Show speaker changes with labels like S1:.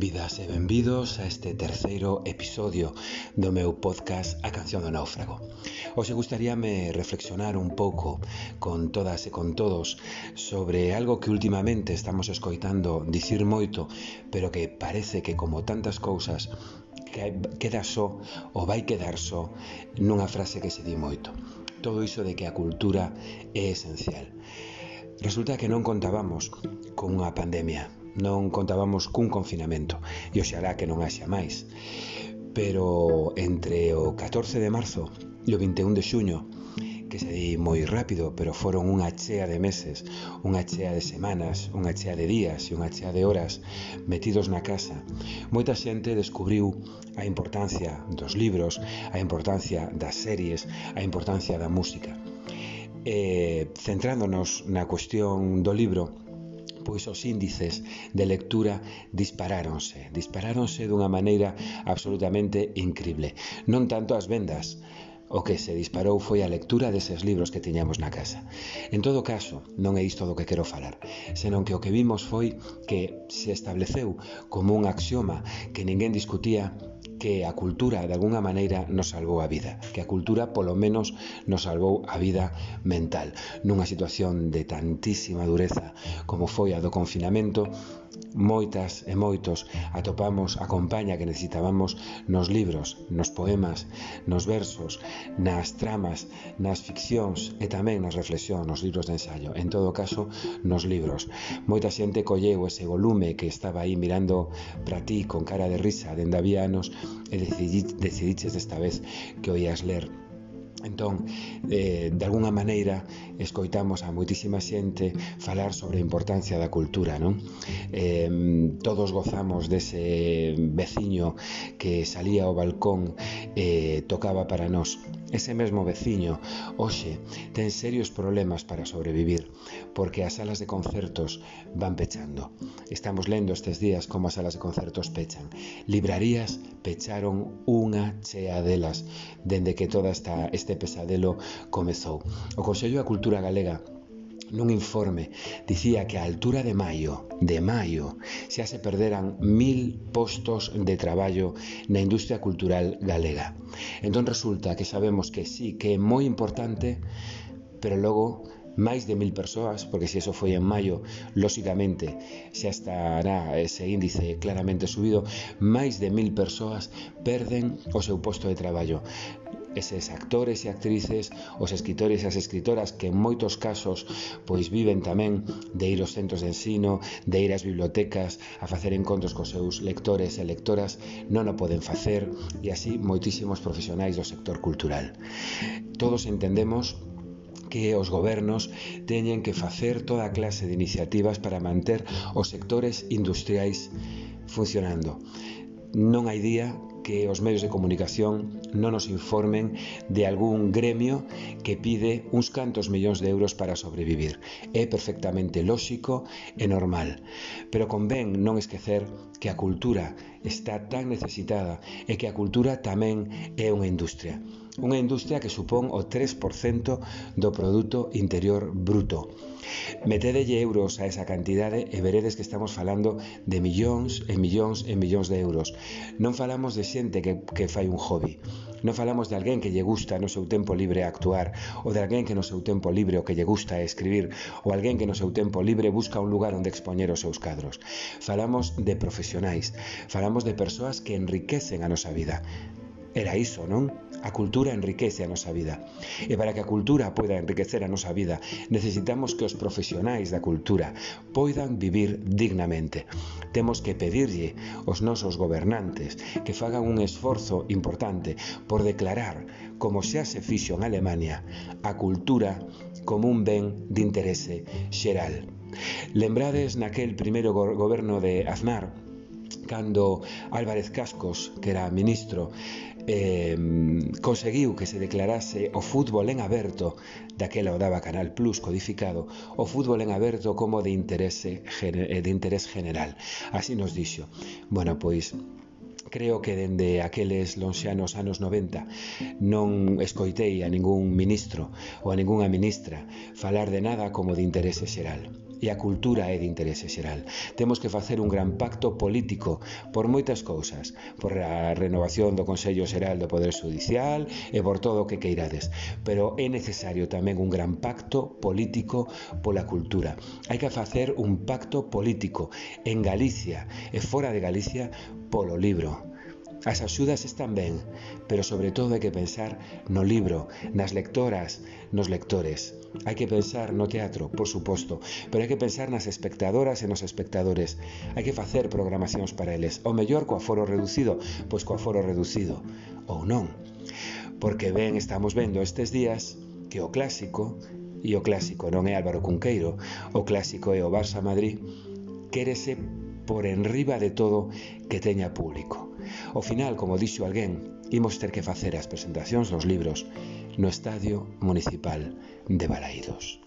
S1: Benvidas e benvidos a este terceiro episodio do meu podcast A Canción do Náufrago. Hoxe gustaríame reflexionar un pouco con todas e con todos sobre algo que últimamente estamos escoitando dicir moito, pero que parece que como tantas cousas que queda só ou vai quedar só nunha frase que se di moito. Todo iso de que a cultura é esencial. Resulta que non contábamos con unha pandemia, non contábamos cun confinamento e oxalá que non haxa máis pero entre o 14 de marzo e o 21 de xuño que se di moi rápido, pero foron unha chea de meses, unha chea de semanas, unha chea de días e unha chea de horas metidos na casa. Moita xente descubriu a importancia dos libros, a importancia das series, a importancia da música. E, centrándonos na cuestión do libro, pois os índices de lectura disparáronse, disparáronse dunha maneira absolutamente incrible. Non tanto as vendas, O que se disparou foi a lectura deses libros que tiñamos na casa. En todo caso, non é isto do que quero falar, senón que o que vimos foi que se estableceu como un axioma que ninguén discutía que a cultura de alguna maneira nos salvou a vida, que a cultura polo menos nos salvou a vida mental. Nunha situación de tantísima dureza como foi a do confinamento, moitas e moitos atopamos a compaña que necesitábamos nos libros, nos poemas, nos versos, nas tramas, nas ficcións e tamén nas reflexións, nos libros de ensaio, en todo caso, nos libros. Moita xente colleu ese volume que estaba aí mirando para ti con cara de risa dende había anos e decidiches desta vez que oías ler Entón, eh, de alguna maneira, escoitamos a moitísima xente falar sobre a importancia da cultura, non? Eh, todos gozamos dese veciño que salía ao balcón e eh, tocaba para nós. Ese mesmo veciño, hoxe, ten serios problemas para sobrevivir, porque as salas de concertos van pechando. Estamos lendo estes días como as salas de concertos pechan. Librarías pecharon unha chea delas dende que toda esta, este pesadelo comezou. O Consello da Cultura Galega nun informe dicía que a altura de maio, de maio, xa se perderan mil postos de traballo na industria cultural galega. Entón resulta que sabemos que sí, que é moi importante, pero logo máis de mil persoas, porque se eso foi en maio, lóxicamente xa estará ese índice claramente subido, máis de mil persoas perden o seu posto de traballo eses actores e actrices, os escritores e as escritoras que en moitos casos pois viven tamén de ir aos centros de ensino, de ir ás bibliotecas a facer encontros cos seus lectores e lectoras, non o poden facer e así moitísimos profesionais do sector cultural. Todos entendemos que os gobernos teñen que facer toda a clase de iniciativas para manter os sectores industriais funcionando non hai día que os medios de comunicación non nos informen de algún gremio que pide uns cantos millóns de euros para sobrevivir. É perfectamente lóxico e normal. Pero convén non esquecer que a cultura está tan necesitada e que a cultura tamén é unha industria. Unha industria que supón o 3% do produto interior bruto Metedelle euros a esa cantidade e veredes que estamos falando de millóns e millóns e millóns de euros. Non falamos de xente que, que fai un hobby. Non falamos de alguén que lle gusta no seu tempo libre actuar ou de alguén que no seu tempo libre o que lle gusta é escribir ou alguén que no seu tempo libre busca un lugar onde expoñer os seus cadros. Falamos de profesionais, falamos de persoas que enriquecen a nosa vida. Era iso, non? A cultura enriquece a nosa vida. E para que a cultura poida enriquecer a nosa vida, necesitamos que os profesionais da cultura poidan vivir dignamente. Temos que pedirlle aos nosos gobernantes que fagan un esforzo importante por declarar, como xa se fixo en Alemania, a cultura como un ben de interese xeral. Lembrades naquel primeiro goberno de Aznar, cando Álvarez Cascos, que era ministro, eh, conseguiu que se declarase o fútbol en aberto, daquela o daba Canal Plus codificado, o fútbol en aberto como de interese eh, de interés general. Así nos dixo. Bueno, pois creo que dende aqueles lonxanos anos 90 non escoitei a ningún ministro ou a ningunha ministra falar de nada como de interese xeral e a cultura é de interese xeral. Temos que facer un gran pacto político por moitas cousas, por a renovación do Consello Xeral do Poder Judicial e por todo o que queirades, pero é necesario tamén un gran pacto político pola cultura. Hai que facer un pacto político en Galicia e fora de Galicia polo libro, As axudas están ben, pero sobre todo hai que pensar no libro, nas lectoras, nos lectores. Hai que pensar no teatro, por suposto, pero hai que pensar nas espectadoras e nos espectadores. Hai que facer programacións para eles, ou mellor co aforo reducido, pois co aforo reducido, ou non. Porque ben estamos vendo estes días que o clásico, e o clásico non é Álvaro Cunqueiro, o clásico é o Barça Madrid, quérese por enriba de todo que teña público. Ao final, como dixo alguén, imos ter que facer as presentacións dos libros no Estadio Municipal de Balaídos.